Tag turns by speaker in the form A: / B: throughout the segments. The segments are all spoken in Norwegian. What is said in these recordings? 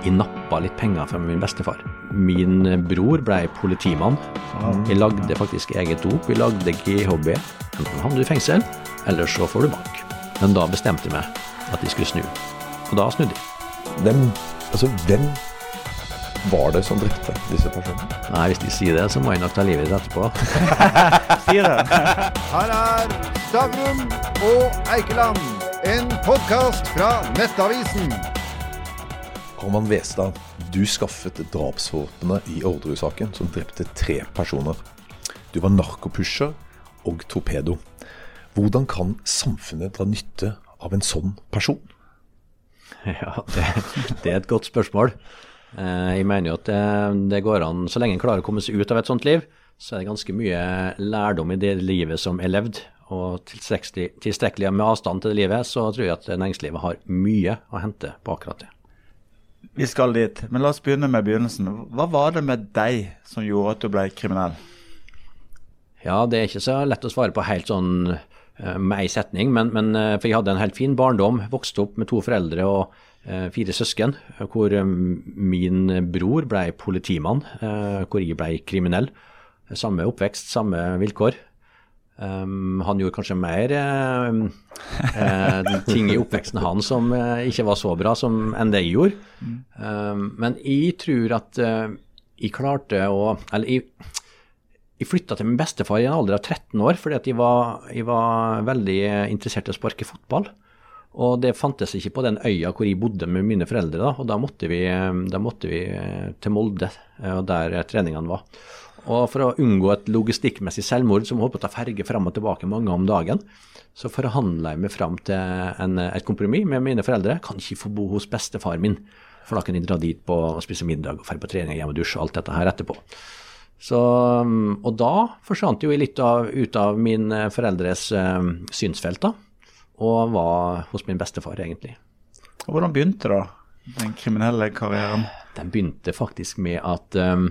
A: Jeg nappa litt penger fra min bestefar. Min bror ble politimann. Vi lagde faktisk eget dop. Vi lagde GHB. Enten havner du i fengsel, eller så får du bank. Men da bestemte jeg meg at de skulle snu. Og da snudde de.
B: Hvem, altså, hvem var det som drepte disse personene?
A: Nei, hvis de sier det, så må jeg nok ta livet ditt etterpå.
C: Sier det.
D: Her er Stavrum og Eikeland, en podkast fra Nettavisen.
B: Roman Westad, du skaffet drapsvåpenet i Orderud-saken som drepte tre personer. Du var narkopusher og torpedo. Hvordan kan samfunnet dra nytte av en sånn person?
A: Ja, det, det er et godt spørsmål. Eh, Jeg mener jo at det, det går an, så lenge en klarer å komme seg ut av et sånt liv, så er det ganske mye lærdom i det livet som er levd. Og tilstrekkelig med avstand til det livet, så tror jeg at næringslivet har mye å hente på akkurat det.
C: Vi skal dit, men la oss begynne med begynnelsen. Hva var det med deg som gjorde at du ble kriminell?
A: Ja, det er ikke så lett å svare på helt sånn eh, med ei setning, men, men eh, for jeg hadde en helt fin barndom. Vokste opp med to foreldre og eh, fire søsken, hvor min bror ble politimann, hvor jeg ble kriminell. Samme oppvekst, samme vilkår. Um, han gjorde kanskje mer eh, uh, ting i oppveksten hans som uh, ikke var så bra som enn det jeg gjorde. Um, men jeg tror at uh, jeg klarte å Eller jeg, jeg flytta til min bestefar i en alder av 13 år fordi at jeg var, jeg var veldig interessert i å sparke fotball. Og det fantes ikke på den øya hvor jeg bodde med mine foreldre, da, og da måtte vi, da måtte vi til Molde, der treningene var. Og for å unngå et logistikkmessig selvmord som holdt på å ta ferge fram og tilbake mange om dagen, så forhandla jeg meg fram til en, et kompromiss med mine foreldre. Kan ikke få bo hos bestefar min, for da kan jeg dra dit på og spise middag og dra på trening, hjem og dusje og alt dette her etterpå. Så, og da forsvant jo jeg litt av, ut av mine foreldres uh, synsfelt, da, og var hos min bestefar, egentlig.
C: Og Hvordan begynte da den kriminelle karrieren?
A: Den begynte faktisk med at um,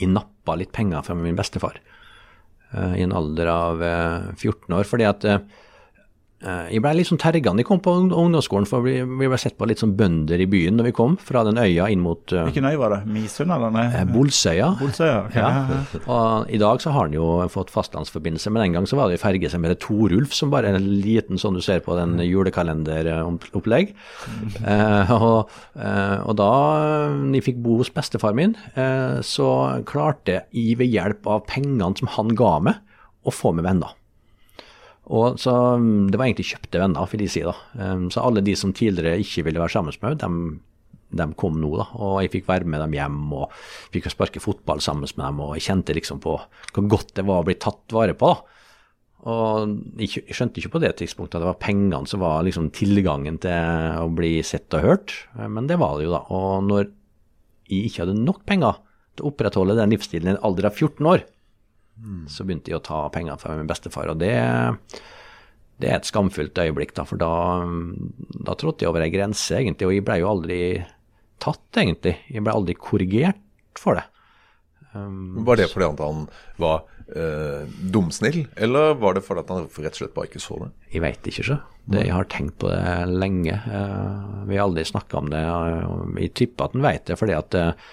A: jeg nappa litt penger fra min bestefar uh, i en alder av uh, 14 år. fordi at uh, jeg ble litt sånn tergende. Jeg kom på ungdomsskolen, for vi, ble sett på litt som bønder i byen når vi kom fra den øya inn mot
C: Hvilken øy var det? Misund, eller? Nei?
A: Bolsøya.
C: Bolsøya, okay.
A: Ja. Og I dag så har han jo fått fastlandsforbindelse, men den gang så var det ferge som heter Torulf, som bare er en liten sånn du ser på den julekalenderopplegg. eh, og, eh, og da jeg fikk bo hos bestefar min, eh, så klarte jeg ved hjelp av pengene som han ga meg, å få med venner. Og så Det var egentlig kjøpte venner, vil jeg si. da. Um, så alle de som tidligere ikke ville være sammen med meg, de, kom nå. da, Og jeg fikk være med dem hjem og fikk sparke fotball sammen med dem. Og jeg kjente liksom på hvor godt det var å bli tatt vare på. da. Og jeg skjønte ikke på det tidspunktet at det var pengene som var liksom tilgangen til å bli sett og hørt, men det var det jo da. Og når jeg ikke hadde nok penger til å opprettholde den livsstilen i en alder av 14 år, så begynte jeg å ta penger fra min bestefar. Og det, det er et skamfullt øyeblikk, da, for da, da trådte jeg over ei grense, egentlig. Og jeg ble jo aldri tatt, egentlig. Jeg ble aldri korrigert for det. Um,
B: Var det fordi han var eh, dumsnill, eller var det fordi han rett og slett bare ikke så det?
A: Jeg veit ikke, så. Det, jeg har tenkt på det lenge. Uh, vi har aldri snakka om det. Jeg tipper at han veit det, fordi at uh,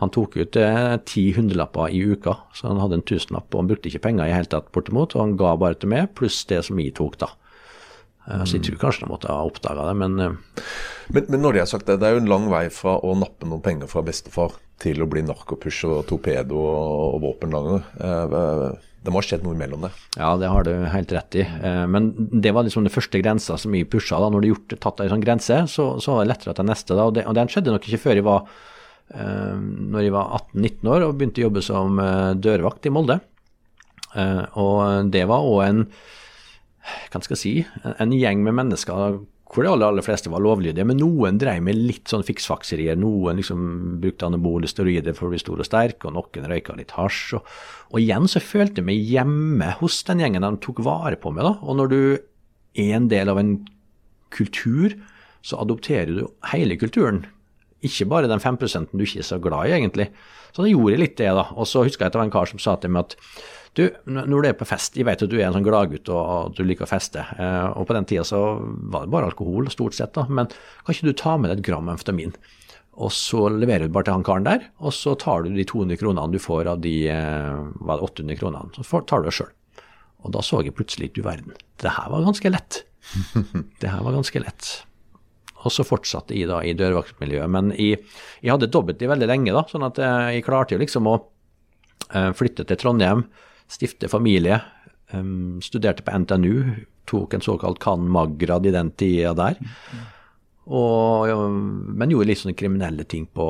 A: han tok ut ti hundrelapper i uka, så han hadde en tusenlapp, og han brukte ikke penger i hele tatt bortimot, og han ga bare til meg, pluss det som jeg tok, da. Så jeg tror kanskje han måtte ha oppdaga det, men
B: Men, men når det har sagt det, det er jo en lang vei fra å nappe noen penger fra bestefar til å bli narkopusher og torpedo og, og våpenlanger. Eh, det må ha skjedd noe imellom det.
A: Ja, det har du helt rett i. Eh, Men det var liksom den første grensa som jeg pusha. da, Når du har tatt ei sånn grense, så, så var det lettere til neste. da, og, det, og den skjedde nok ikke før jeg var eh, når jeg var 18-19 år og begynte å jobbe som eh, dørvakt i Molde. Eh, og det var òg en hva skal jeg si, en gjeng med mennesker hvor de aller, aller fleste var lovlydige, men noen drev med litt sånn fiksfakserier. Noen liksom brukte anabole steroider for å bli stor og sterk, og noen røyka litt hasj. Og, og igjen så følte jeg meg hjemme hos den gjengen de tok vare på meg. da, Og når du er en del av en kultur, så adopterer du hele kulturen. Ikke bare den 5 du ikke er så glad i, egentlig. Så da gjorde jeg litt det, da. Og så husker jeg at det var en kar som sa til meg at du, når du er på fest, jeg vet at du er en sånn gladgutt og, og du liker å feste, eh, og på den tida så var det bare alkohol, stort sett, da, men kan ikke du ta med deg et gram amfetamin? og så leverer du bare til han karen der, og så tar du de 200 kronene du får av de eh, hva, 800 kronene. Så tar du det sjøl. Og da så jeg plutselig du verden. Det her var ganske lett. Det her var ganske lett. Og så fortsatte jeg da i dørvaktmiljøet. Men jeg, jeg hadde dobbelt det veldig lenge, da, sånn at eh, jeg klarte jo liksom å eh, flytte til Trondheim, stifte familie, studerte på NTNU, tok en såkalt can.mag.-grad i den tida der. Og, men gjorde litt sånne kriminelle ting på,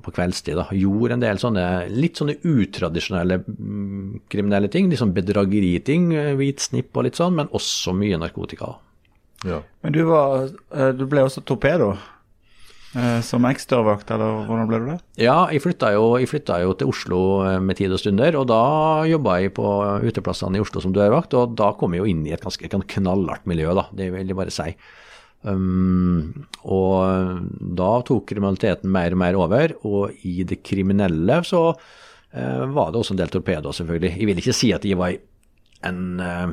A: på kveldstid. da. Gjorde en del sånne litt sånne utradisjonelle mm, kriminelle ting. Litt sånn bedrageriting, eh, hvit snipp og litt sånn, men også mye narkotika.
B: Ja.
C: Men du, var, eh, du ble også torpedo eh, som ekstravakt, eller hvordan ble du det?
A: Ja, jeg flytta jo, jeg flytta jo til Oslo eh, med tid og stunder, og da jobba jeg på uteplassene i Oslo som dørvakt, og da kom jeg jo inn i et ganske knallhardt miljø, da, det vil jeg bare si. Um, og da tok kriminaliteten mer og mer over, og i det kriminelle så uh, var det også en del torpedoer, selvfølgelig. Jeg vil ikke si at jeg var en, eh,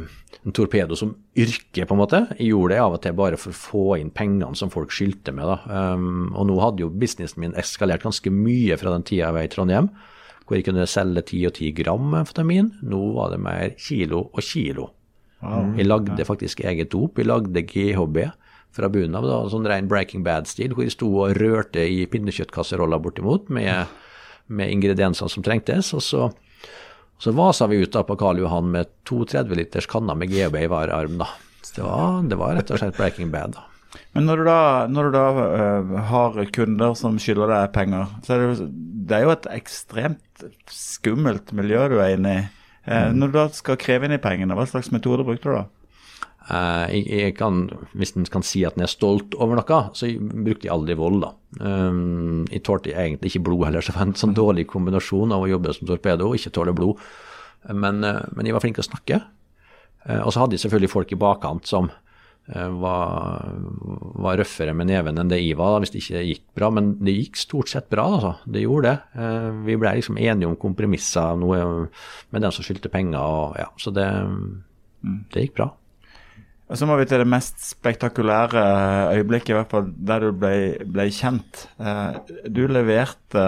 A: en torpedo som yrke, på en måte. Jeg gjorde det av og til bare for å få inn pengene som folk skyldte med. Da. Um, og nå hadde jo businessen min eskalert ganske mye fra den tida jeg var i Trondheim, hvor jeg kunne selge 10 og 10 gram amfetamin. Nå var det mer kilo og kilo. Jeg lagde faktisk eget dop. Jeg lagde GHB fra bunnen av. Da, sånn ren Breaking Bad-stil, hvor jeg sto og rørte i pinnekjøttkasseroller bortimot med, med ingrediensene som trengtes. Og så, så vasa vi ut da på Karl Johan med to 30 liters kanner med GHB i hver arm. da. Så det var, det var rett og slett Breaking Bad. da.
C: Men når du da, når du da uh, har kunder som skylder deg penger, så er det, det er jo et ekstremt skummelt miljø du er inne i. Eh, Når du da skal kreve inn i pengene, hva slags metode brukte du da?
A: Eh, jeg, jeg kan, hvis en kan si at en er stolt over noe, så jeg brukte jeg aldri vold, da. Um, jeg tålte egentlig ikke blod heller, så det var en sånn dårlig kombinasjon av å jobbe som torpedo og ikke tåle blod. Men, eh, men jeg var flink til å snakke. Og så hadde jeg selvfølgelig folk i bakkant som var, var røffere med neven enn det jeg var, hvis det ikke gikk bra. Men det gikk stort sett bra, altså. Det gjorde det. Vi ble liksom enige om kompromisser noe med den som skyldte penger, og ja, så det, det gikk bra.
C: Og så må vi til det mest spektakulære øyeblikket, i hvert fall der du ble, ble kjent. Eh, du leverte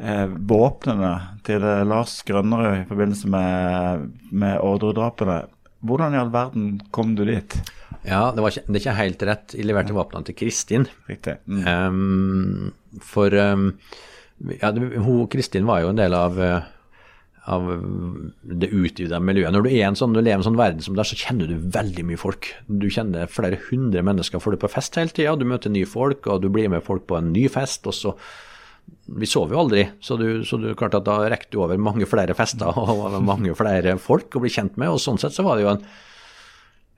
C: eh, våpnene til eh, Lars Grønnerød i forbindelse med, med ordredrapene. Hvordan i all verden kom du dit?
A: Ja, det, var ikke, det er ikke helt rett. Jeg leverte våpnene til Kristin.
C: Riktig. Mm.
A: Um, for um, ja, hun, Kristin var jo en del av, eh, av det utvida miljøet. Når du er en sånn, du lever i en sånn verden som der, så kjenner du veldig mye folk. Du kjenner flere hundre mennesker, får du på fest hele tida, du møter nye folk, og du blir med folk på en ny fest. og så vi sover jo aldri, så du, så du klart at da rekker du over mange flere fester og mange flere folk å bli kjent med. og Sånn sett så var det jo en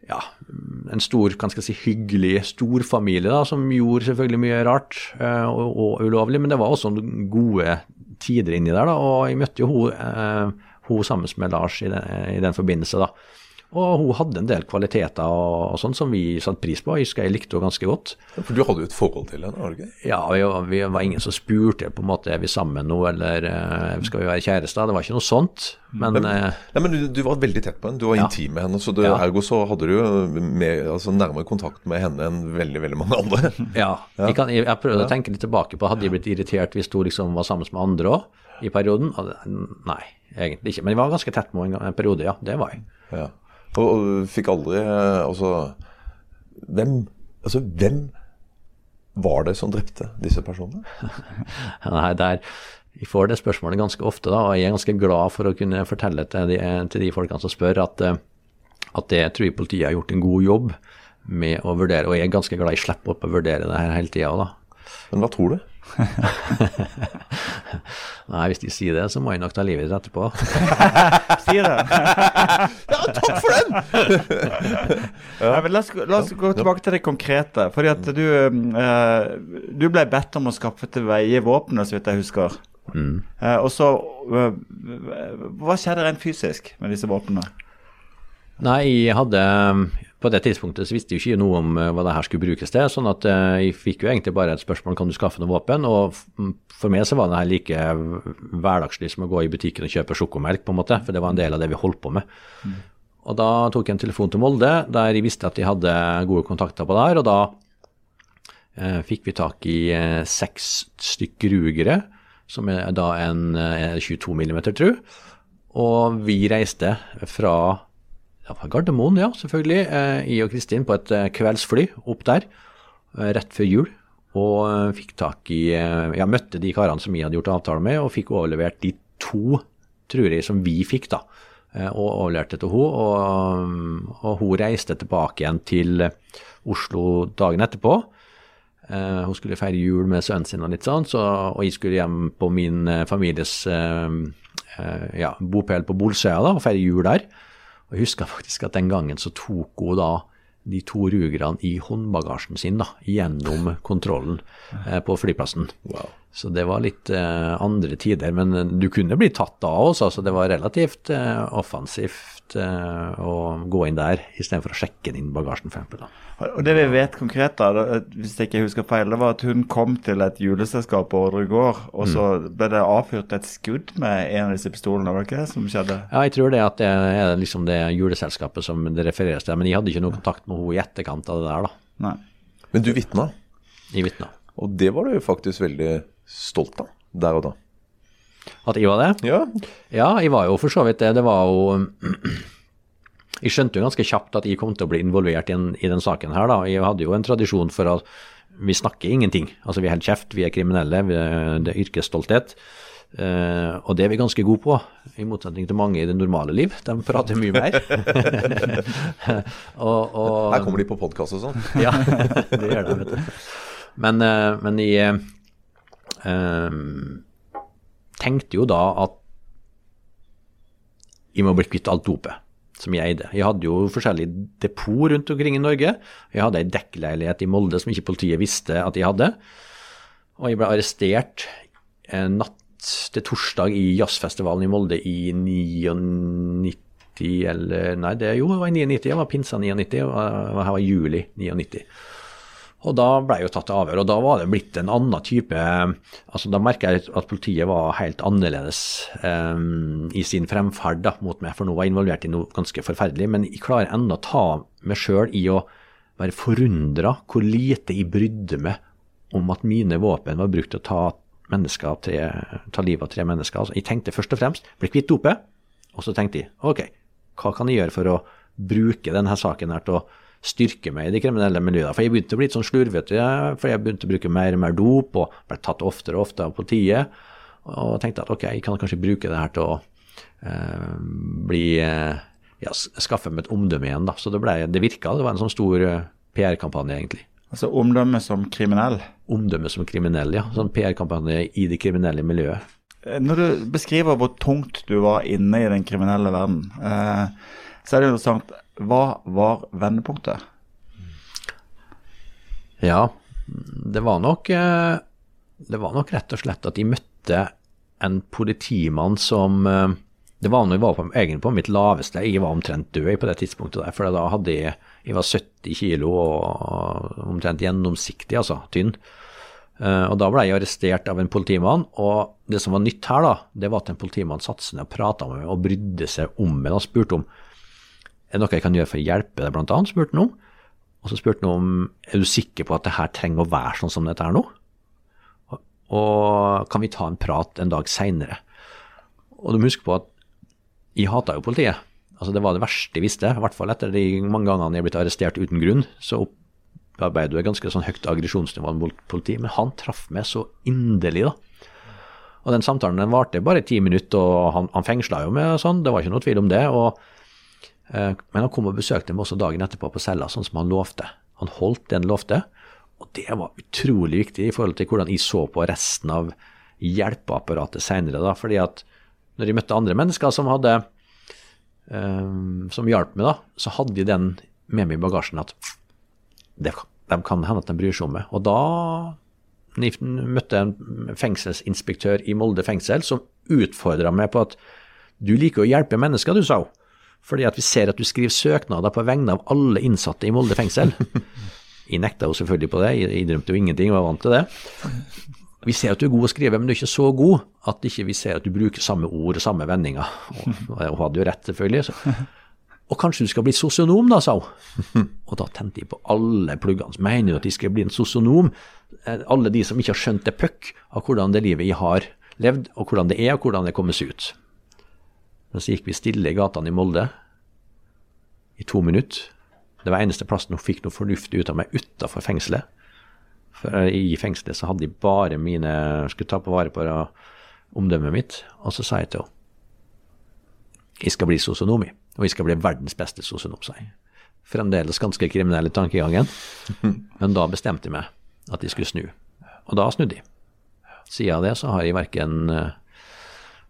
A: ja, en stor, kan jeg si, hyggelig storfamilie som gjorde selvfølgelig mye rart eh, og, og ulovlig, men det var også gode tider inni der. da, Og jeg møtte jo hun, eh, hun sammen med Lars i den, i den forbindelse. da, Og hun hadde en del kvaliteter og, og sånn som vi satte pris på. Jeg husker jeg likte henne ganske godt.
B: For du hadde jo et forhold til henne, var det ikke?
A: Ja, vi, vi var ingen som spurte på en måte er vi sammen nå, eller eh, skal vi være kjærester. Det var ikke noe sånt. Men, eh,
B: Nei, men du, du var veldig tett på henne, du var
A: Ja.
B: intim med henne. Så det,
A: Ja.
B: ergo så hadde du jo mer, altså, nærmere kontakt med henne enn veldig veldig mange andre.
A: Ja, Jeg, kan, jeg, jeg prøvde å tenke litt tilbake på Hadde jeg blitt irritert hvis hun liksom var sammen med andre òg i perioden? Nei, egentlig ikke. Men jeg var ganske tett med henne en, en periode, ja. Det var jeg.
B: Ja. Og, og fikk aldri eh, Altså hvem, altså hvem var det som drepte disse personene?
A: Nei, der, Vi får det spørsmålet ganske ofte, da, og jeg er ganske glad for å kunne fortelle til de, til de folkene som spør, at, eh, at det tror jeg politiet har gjort en god jobb med å vurdere. Og jeg er ganske glad jeg slipper opp å vurdere det her hele tida.
B: Men hva tror du?
A: Nei, hvis de sier det, så må jeg nok ta livet ditt etterpå.
C: Si det.
B: Ja, takk for den!
C: Nei, men la, oss, la oss gå tilbake til det konkrete. Fordi at du, eh, du ble bedt om å skaffe til veie våpenet, så vidt jeg husker. Eh, og så eh, Hva skjedde rent fysisk med disse våpnene?
A: Nei, jeg hadde På det tidspunktet så visste jo ikke noe om eh, hva det her skulle brukes til, sånn at eh, jeg fikk jo egentlig bare et spørsmål kan du skaffe noe våpen, og for meg så var det her like hverdagslig som å gå i butikken og kjøpe sjokomelk, på en måte, for det var en del av det vi holdt på med. Og da tok jeg en telefon til Molde, der jeg visste at de hadde gode kontakter på det her, og da eh, fikk vi tak i eh, seks stykk rugere, som er da en eh, 22 mm, tru. Og vi reiste fra ja, Gardermoen, ja, selvfølgelig, eh, i og Kristin på et eh, kveldsfly opp der eh, rett før jul. Og eh, fikk tak i eh, Jeg møtte de karene som vi hadde gjort avtale med, og fikk overlevert de to truer som vi fikk, da. eh, Og overleverte til henne. Og, og hun reiste tilbake igjen til eh, Oslo dagen etterpå. Eh, hun skulle feire jul med sønnen sin og litt sånn, så, og jeg skulle hjem på min eh, families eh, eh, ja, bopel på Bolsøya da, og feire jul der. Og jeg husker faktisk at den gangen så tok hun da de to rugerne i håndbagasjen sin da, gjennom kontrollen eh, på flyplassen.
B: Wow.
A: Så det var litt eh, andre tider, men du kunne bli tatt da også, så det var relativt eh, offensivt eh, å gå inn der istedenfor å sjekke inn bagasjen, for eksempel. Da.
C: Og det vi vet konkret, da, hvis jeg ikke husker feil, det var at hun kom til et juleselskap på Ordre gård, og så ble det avfyrt et skudd med en av disse pistolene, var det ikke det som skjedde?
A: Ja, jeg tror det at det er liksom det juleselskapet som det refereres til, men jeg hadde ikke noe kontakt med henne i etterkant av det der, da,
C: Nei.
B: Men du vitna,
A: Jeg vitna.
B: og det var du faktisk veldig stolt av der og da.
A: At jeg var det?
B: Ja,
A: Ja, jeg var jo for så vidt det. Det var jo Jeg skjønte jo ganske kjapt at jeg kom til å bli involvert i, en, i den saken her, da. Jeg hadde jo en tradisjon for at vi snakker ingenting. Altså vi holder kjeft, vi er kriminelle, vi er, det er yrkesstolthet. Uh, og det er vi ganske gode på, i motsetning til mange i det normale liv. De prater mye mer. og, og,
B: Her kommer de på podkast og sånn.
A: ja, det gjør de. Men, uh, men i eh, tenkte jo da at jeg må bli kvitt alt dopet som jeg eide. Jeg hadde jo forskjellige depot rundt omkring i Norge. Jeg hadde ei dekkleilighet i Molde som ikke politiet visste at jeg hadde. Og jeg ble arrestert en natt til torsdag i jazzfestivalen i Molde i 99 eller Nei, det jo, det var i 99. Jeg var pinsa 99, og her var juli 99. Og da ble jeg jo tatt til avhør, og da var det blitt en annen type altså Da merka jeg at politiet var helt annerledes um, i sin fremferd da, mot meg, for nå var jeg involvert i noe ganske forferdelig. Men jeg klarer ennå å ta meg sjøl i å være forundra hvor lite jeg brydde meg om at mine våpen var brukt til å ta, mennesker tre, ta livet av tre mennesker. Altså, jeg tenkte først og fremst bli kvitt dopet, og så tenkte jeg ok, hva kan jeg gjøre for å bruke denne saken her til å styrke meg i de kriminelle miljøene. For jeg begynte å bli litt sånn slurvete, for jeg begynte å bruke mer og mer dop, og ble tatt oftere og oftere av politiet. Og tenkte at ok, jeg kan kanskje bruke det her til å eh, bli eh, ja, skaffe meg et omdømme igjen, da. Så det, ble, det virka, det var en sånn stor eh, PR-kampanje, egentlig.
C: Altså omdømme som kriminell.
A: Omdømme som kriminell, ja. Sånn PR-kampanje i det kriminelle miljøet.
C: Eh, Når du beskriver hvor tungt du var inne i den kriminelle verden, eh, så er det interessant. Hva var vendepunktet?
A: Ja, det var nok eh, Det var nok rett og slett at de møtte en politimann som eh, Det var når jeg var på, egentlig på mitt laveste. Jeg var omtrent død på det tidspunktet der, for da hadde jeg Jeg var 70 kilo og omtrent gjennomsiktig, altså tynn. Eh, Og da ble jeg arrestert av en politimann, og det som var nytt her, da, det var at en politimann satte seg ned og prata med meg og brydde seg om meg og spurte om er det noe jeg kan gjøre for å hjelpe deg, blant annet, spurte han om. Og så spurte han om er du sikker på at det her trenger å være sånn som dette er nå? Og, kan vi ta en prat en dag seinere? Og du må huske på at jeg hata jo politiet. Altså Det var det verste jeg visste, i hvert fall etter de mange gangene jeg er blitt arrestert uten grunn. Så opparbeider du et ganske sånn høyt aggresjonsnivå mot politiet. Men han traff meg så inderlig, da. Og den samtalen den varte bare ti minutter, og han, han fengsla jo meg og sånn, det var ikke noe tvil om det. og Men han kom og besøkte meg også dagen etterpå på cella, sånn som han lovte. Han holdt det han lovte, og det var utrolig viktig i forhold til hvordan jeg så på resten av hjelpeapparatet seinere. Fordi at når jeg møtte andre mennesker som hadde eh, som hjalp meg, da, så hadde de den med meg i bagasjen at det, de kan hende at de bryr seg om meg. Og da møtte jeg en fengselsinspektør i Molde fengsel som utfordra meg på at du liker å hjelpe mennesker, du, sa hun. Fordi at vi ser at du skriver søknader på vegne av alle innsatte i Molde fengsel. Jeg nekta jo selvfølgelig på det, jeg, innrømte jo ingenting var vant til det. Vi ser at du er god å skrive, men du er ikke så god at ikke vi ser at du bruker samme ord og samme vendinger. Og, hun hadde jo rett, selvfølgelig. Så. Og kanskje du skal bli sosionom, da, sa hun. Og da tente jeg på alle pluggene. Så mener du at de skal bli en sosionom? Eh, alle de som ikke har skjønt det puck av hvordan det livet jeg har levd, og hvordan det er, og hvordan det kommer seg ut. Men så gikk vi stille i gatene i Molde i to minutter. Det var eneste plassen hun fikk noe fornuftig ut av meg utafor fengselet. For i fengselet så hadde de bare mine Skulle ta på vare på omdømmet mitt. Og så sa jeg til henne jeg skal bli sosionom, og jeg skal bli verdens beste sosionom, sa jeg. Fremdeles ganske kriminell i tankegangen, men da bestemte jeg meg at de skulle snu. Og da snudde de. Siden det så har jeg verken uh,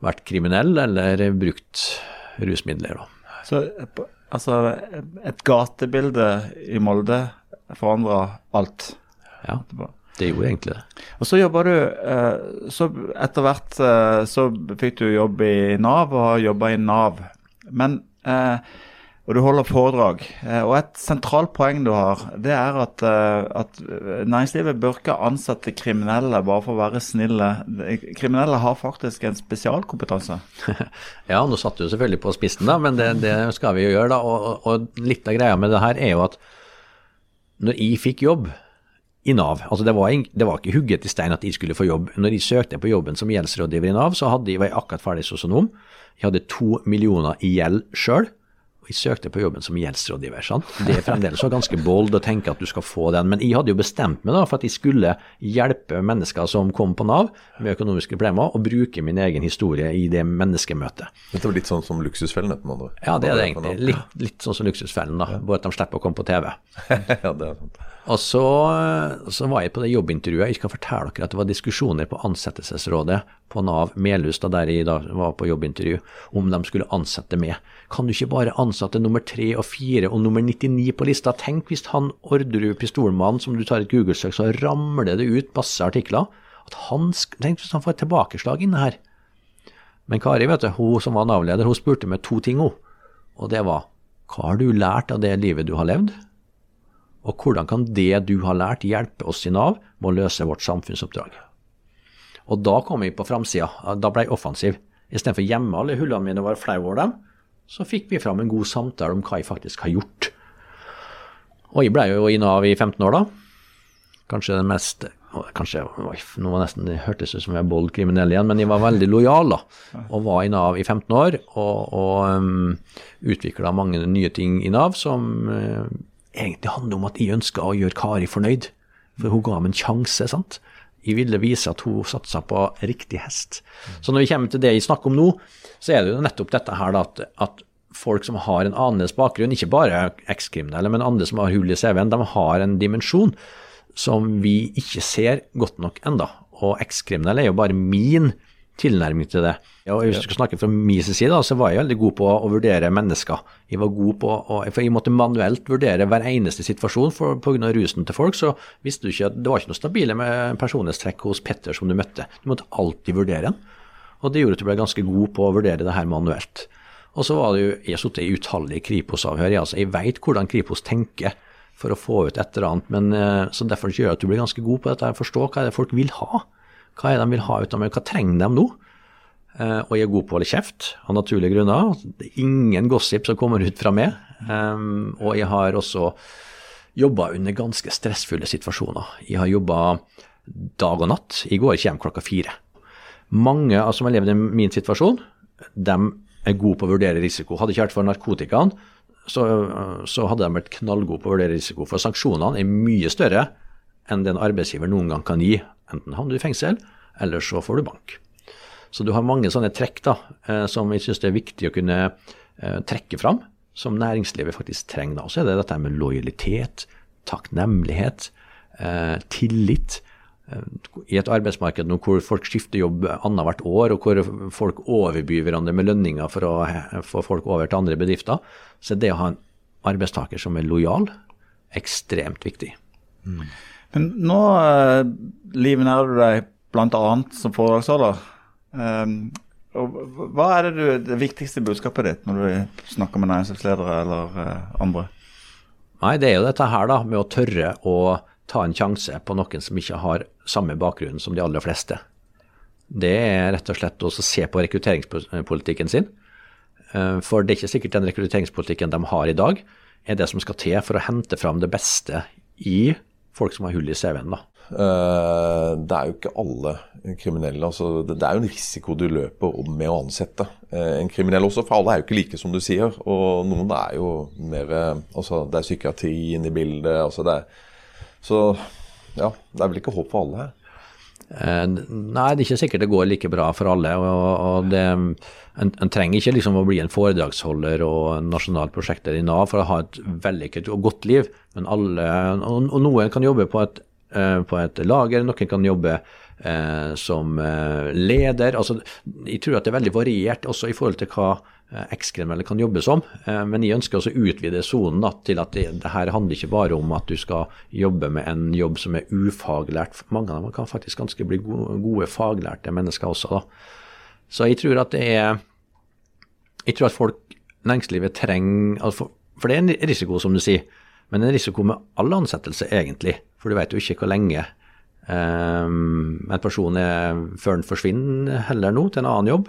A: vært kriminell eller brukt rusmidler. Da.
C: Så altså, et gatebilde i Molde forandra alt?
A: Ja, det gjorde egentlig det.
C: Og så jobba du uh, Så etter hvert uh, så fikk du jobb i Nav, og har jobba i Nav. Men og du holder foredrag. Og et sentralt poeng du har, det er at, at næringslivet bør ikke ansette kriminelle bare for å være snille. Kriminelle har faktisk en spesialkompetanse.
A: ja, nå satte du selvfølgelig på spissen, da, men det, det skal vi jo gjøre. da, og, og, litt av greia med det her er jo at når jeg fikk jobb i Nav. Altså det var, det var, ikke hugget i stein at jeg skulle få jobb. Når jeg søkte på jobben som gjeldsrådgiver i Nav, så hadde jeg, var jeg akkurat ferdig sosionom. Jeg hadde to millioner i gjeld sjøl jeg søkte på jobben som gjeldsrådgiver. sant? Det er fremdeles så ganske bold å tenke at du skal få den. Men jeg hadde jo bestemt meg da for at jeg skulle hjelpe mennesker som kom på Nav med økonomiske problemer, og bruke min egen historie i det menneskemøtet.
B: Dette var litt sånn som Luksusfellen? Etter andre.
A: Ja, det er det egentlig. Litt, litt sånn som Luksusfellen, da. Bare at de slipper å komme på TV.
B: ja, det er sant.
A: Og så, så, var jeg på det jobbintervjuet. Jeg skal fortelle dere at det var diskusjoner på ansettelsesrådet på Nav Melhus, da der jeg da var på jobbintervju, om de skulle ansette meg. Kan du ikke bare ansette nummer tre og fire og nummer 99 på lista? Tenk hvis han Orderud pistolmannen, som du tar et Google-søk, så ramler det ut masse artikler. At han, Tenk hvis han får et tilbakeslag inne her. Men Kari, vet du, hun som var Nav-leder, hun spurte meg to ting, hun. Og det var hva har du lært av det livet du har levd? Og hvordan kan det du har lært, hjelpe oss i Nav med å løse vårt samfunnsoppdrag? Og da kom jeg på framsida. Da ble jeg offensiv. Istedenfor å gjemme alle hullene mine og være flau over dem, så fikk vi fram en god samtale om hva jeg faktisk har gjort. Og jeg ble jo i Nav i 15 år, da. Kanskje den mest Kanskje nå var nesten, det hørtes ut som jeg er bold kriminell igjen, men jeg var veldig lojal da, og var i Nav i 15 år. Og, og um, utvikla mange nye ting i Nav som uh, egentlig handler om at jeg ønska å gjøre Kari fornøyd. For hun ga meg en sjanse. sant? Jeg ville vise at hun satsa på riktig hest. Så når vi kommer til det jeg snakker om nå, så er det jo nettopp dette her da, at, at folk som har en annerledes bakgrunn, ikke bare ekskriminelle, men andre som har hull i CV-en, de har en dimensjon som vi ikke ser godt nok enda. Og ekskriminelle er jo bare min tilnærming til det. Og hvis du skal snakke fra min side, så var jeg veldig god på å vurdere mennesker. Jeg var god på å, for jeg måtte manuelt vurdere hver eneste situasjon for pga. rusen til folk. Så visste du ikke at det var ikke noe stabile med personlighetstrekk hos Petter som du møtte. Du måtte alltid vurdere den. Og det gjorde at du ble ganske god på å vurdere det her manuelt. Og så var det jo, Jeg har sittet i utallige Kripos-avhør. Altså, jeg veit hvordan Kripos tenker for å få ut et eller annet. men eh, så Derfor gjør det at du blir ganske god på dette, forstå hva det er folk vil ha. Hva er det de vil ha ut av meg, hva trenger de nå? Uh, og jeg er god på å holde kjeft, av naturlige grunner. Det er ingen gossip som kommer ut fra meg. Um, og jeg har også jobba under ganske stressfulle situasjoner. Jeg har jobba dag og natt. Jeg går hjem klokka fire. Mange som har levd i min situasjon, de er gode på å vurdere risiko. Hadde ikke vært for narkotikaen, så, så hadde de vært knallgode på å vurdere risiko. For sanksjonene er mye større enn den arbeidsgiver noen gang kan gi. Enten havner du i fengsel, eller så får du bank. Så du har mange sånne trekk da, eh, som jeg syns det er viktig å kunne eh, trekke fram, som næringslivet faktisk trenger. Og så er det dette med lojalitet, takknemlighet, eh, tillit. I et arbeidsmarked nå hvor folk skifter jobb annethvert år, og hvor folk overbyr hverandre med lønninger for å få folk over til andre bedrifter, så det å ha en arbeidstaker som er lojal, ekstremt viktig.
C: Mm. Men nå uh, livnærer du deg bl.a. som foredragsholder. Um, hva er det, du, det viktigste budskapet ditt når du snakker med næringslivsledere eller uh, andre?
A: Nei, det er jo dette her da, med å tørre å ta en sjanse på noen som ikke har samme bakgrunn som de aller fleste. Det er rett og slett å se på rekrutteringspolitikken sin. Eh, for det er ikke sikkert den rekrutteringspolitikken de har i dag, er det som skal til for å hente fram det beste i folk som har hull i CV-en. da.
B: Eh, det er jo ikke alle kriminelle. altså Det er jo en risiko du løper med å ansette eh, en kriminell også, for alle er jo ikke like, som du sier. Og noen er jo mer altså Det er psykiatrien i bildet. altså det er, Så ja, det er vel ikke håp for alle her.
A: Eh, nei, det er ikke sikkert det går like bra for alle. og, det, en, en, trenger ikke liksom å bli en foredragsholder og en prosjekter i Nav for å ha et vellykket og godt liv. Men alle, og, og noen kan jobbe på et Eh, på et lager, noen kan jobbe eh, som eh, leder. altså Jeg tror at det er veldig variert også i forhold til hva ekskriminelle kan jobbe som. Men jeg ønsker også å utvide sonen til at det, det, her handler ikke bare om at du skal jobbe med en jobb som er ufaglært. Mange av dem kan faktisk ganske bli gode, gode faglærte mennesker også. Da. Så jeg tror at det er Jeg tror at folk, næringslivet trenger altså For det er en risiko, som du sier. Men en risiko med all ansettelse, egentlig. For du vet jo ikke hvor lenge um, en person er før den forsvinner heller nå til en annen jobb.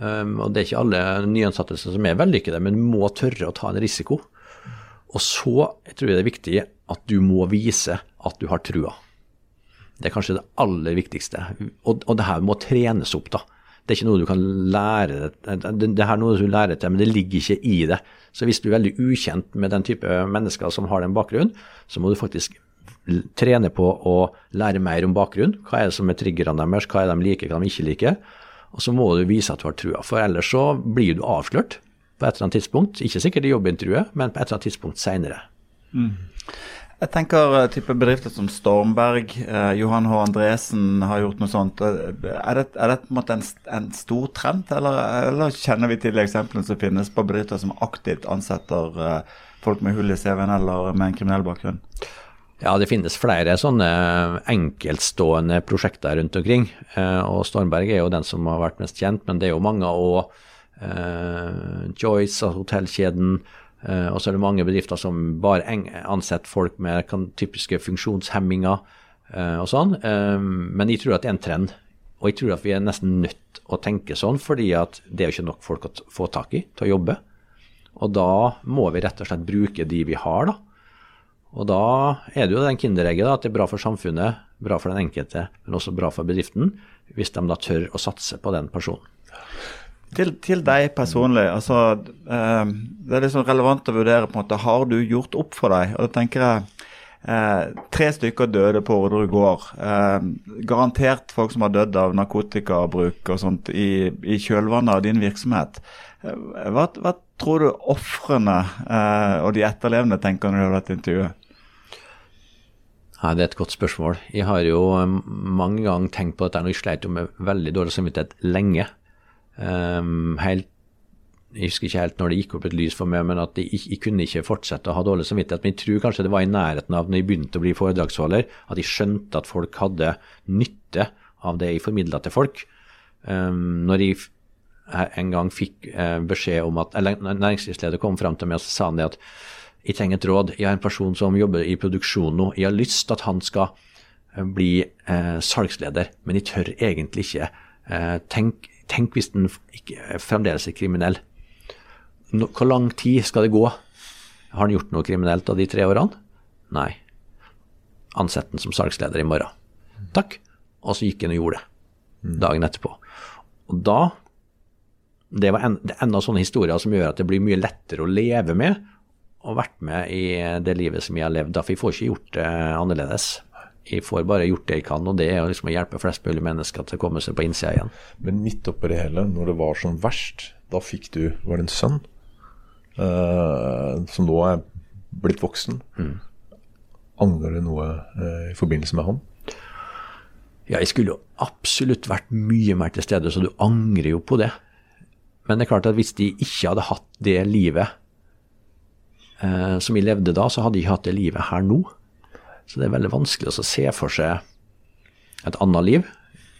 A: Um, og det er ikke alle nyansettelser som er vellykkede, men du må tørre å ta en risiko. Og så jeg tror jeg det er viktig at du må vise at du har trua. Det er kanskje det aller viktigste. Og, og det her må trenes opp, da. Det er ikke noe du kan lære det, det er noe du lærer til, men det ligger ikke i det. Så hvis du er veldig ukjent med den type mennesker som har den bakgrunnen, så må du faktisk trene på å lære mer om bakgrunn. Hva er det som er triggerne deres, hva er det de liker, hva de ikke liker. Og så må du vise at du har trua, for ellers så blir du avslørt på et eller annet tidspunkt. Ikke sikkert i jobbintervjuet, men på et eller annet tidspunkt seinere. Mm.
C: Jeg tenker uh, type bedrifter som Stormberg, eh, Johan H. Andresen har gjort noe sånt. Er det, er det på en måte en, en stor trend, eller, eller, kjenner vi til eksemplene som finnes på bedrifter som aktivt ansetter eh, folk med hull i CV-en eller med en kriminell bakgrunn?
A: Ja, det finnes flere sånne enkeltstående prosjekter rundt omkring. Eh, og Stormberg er jo den som har vært mest kjent, men det er jo mange òg. Eh, Joyce, altså hotellkjeden. Eh, og så er det mange bedrifter som bare ansetter folk med typiske funksjonshemminger og sånn. Men jeg tror at det er en trend. Og jeg tror at vi er nesten nødt å tenke sånn, fordi at det er jo ikke nok folk å få tak i til å jobbe. Og da må vi rett og slett bruke de vi har, da. Og da er det jo den kinderegget at det er bra for samfunnet, bra for den enkelte, men også bra for bedriften, hvis de da tør å satse på den personen.
C: Til, til deg personlig, altså, eh, det er liksom relevant å vurdere på en måte, har du gjort opp for deg? Og da tenker jeg eh, Tre stykker døde på Orderud gård. Eh, garantert folk som har dødd av narkotikabruk og sånt i, i kjølvannet av din virksomhet. Eh, hva, hva, tror du ofrene eh, og de etterlevende tenker når de har dette intervjuet?
A: Ja, Det er et godt spørsmål. Jeg har jo um, mange ganger tenkt på dette når jeg sleit med veldig dårlig samvittighet lenge. Um, helt, jeg husker ikke helt når det gikk opp et lys for meg, men at jeg, jeg, kunne ikke fortsette å ha dårlig samvittighet. Men jeg tror kanskje det var i nærheten av når jeg begynte å bli foredragsholder, at jeg skjønte at folk hadde nytte av det jeg formidla til folk. Um, når jeg en gang fikk uh, beskjed om at eller Næringslivsleder kom fram til meg og sa han det at jeg trenger et råd. Jeg har en person som jobber i produksjon nå. Jeg har lyst til at han skal eh, bli eh, salgsleder, men jeg tør egentlig ikke. Eh, tenk, tenk, hvis den ikke, fremdeles er kriminell. No, hvor lang tid skal det gå? Har han gjort noe kriminelt av de tre årene? Nei. Ansett den som salgsleder i morgen. Takk. Og så gikk han og gjorde det dagen etterpå. Og da Det var en, det er enda sånne historier som gjør at det blir mye lettere å leve med og vært med i det livet som jeg har levd. For jeg får ikke gjort det annerledes. Jeg får bare gjort det jeg kan, og det er liksom å hjelpe flest mulig mennesker til å komme seg på innsida igjen.
B: Men midt oppi det hele, når det var som verst, da fikk du Var det en sønn uh, som nå er blitt voksen? Mm. Angrer du noe uh, i forbindelse med han?
A: Ja, jeg skulle jo absolutt vært mye mer til stede, så du angrer jo på det. Men det er klart at hvis de ikke hadde hatt det livet eh, som vi levde da, så hadde de ikke hatt det livet her nå. Så det er veldig vanskelig å se for seg et annet liv.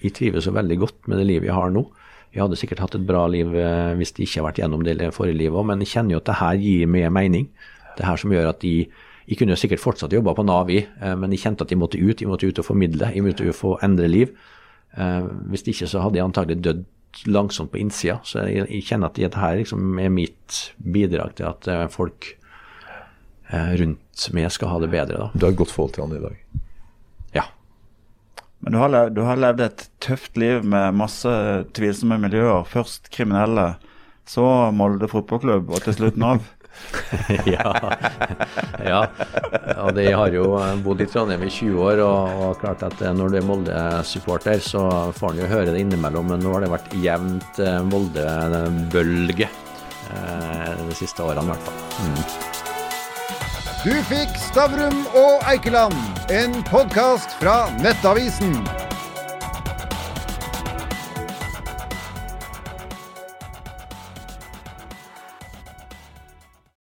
A: Jeg trives jo veldig godt med det livet jeg har nå. Jeg hadde sikkert hatt et bra liv eh, hvis de ikke har vært gjennom det forrige livet òg, men jeg kjenner jo at det her gir mer mening. Det her som gjør at de Jeg kunne jo sikkert fortsatt jobba på Nav, i, eh, men jeg kjente at jeg måtte ut. Jeg måtte ut og formidle. Jeg måtte og få endre liv. Hvis hvis ikke så hadde jeg antagelig dødd langsomt på innsida. Så jeg, jeg kjenner at dette her liksom er mitt bidrag til at eh, folk eh, rundt meg skal ha det bedre. da.
B: Du har et godt forhold til han i dag.
A: Ja.
C: Men du har, levd, du har levd et tøft liv med masse tvilsomme miljøer. Først kriminelle, så Molde fotballklubb, og til slutt Nav.
A: ja. ja. Og de har jo bodd i Trondheim i 20 år, og, og klart at eh, når du er Molde-supporter, så får en jo høre det innimellom. Men nå har det vært jevnt eh, Molde-bølge eh, de siste årene, i hvert fall.
D: Du fikk Stavrum og Eikeland, en podkast fra Nettavisen.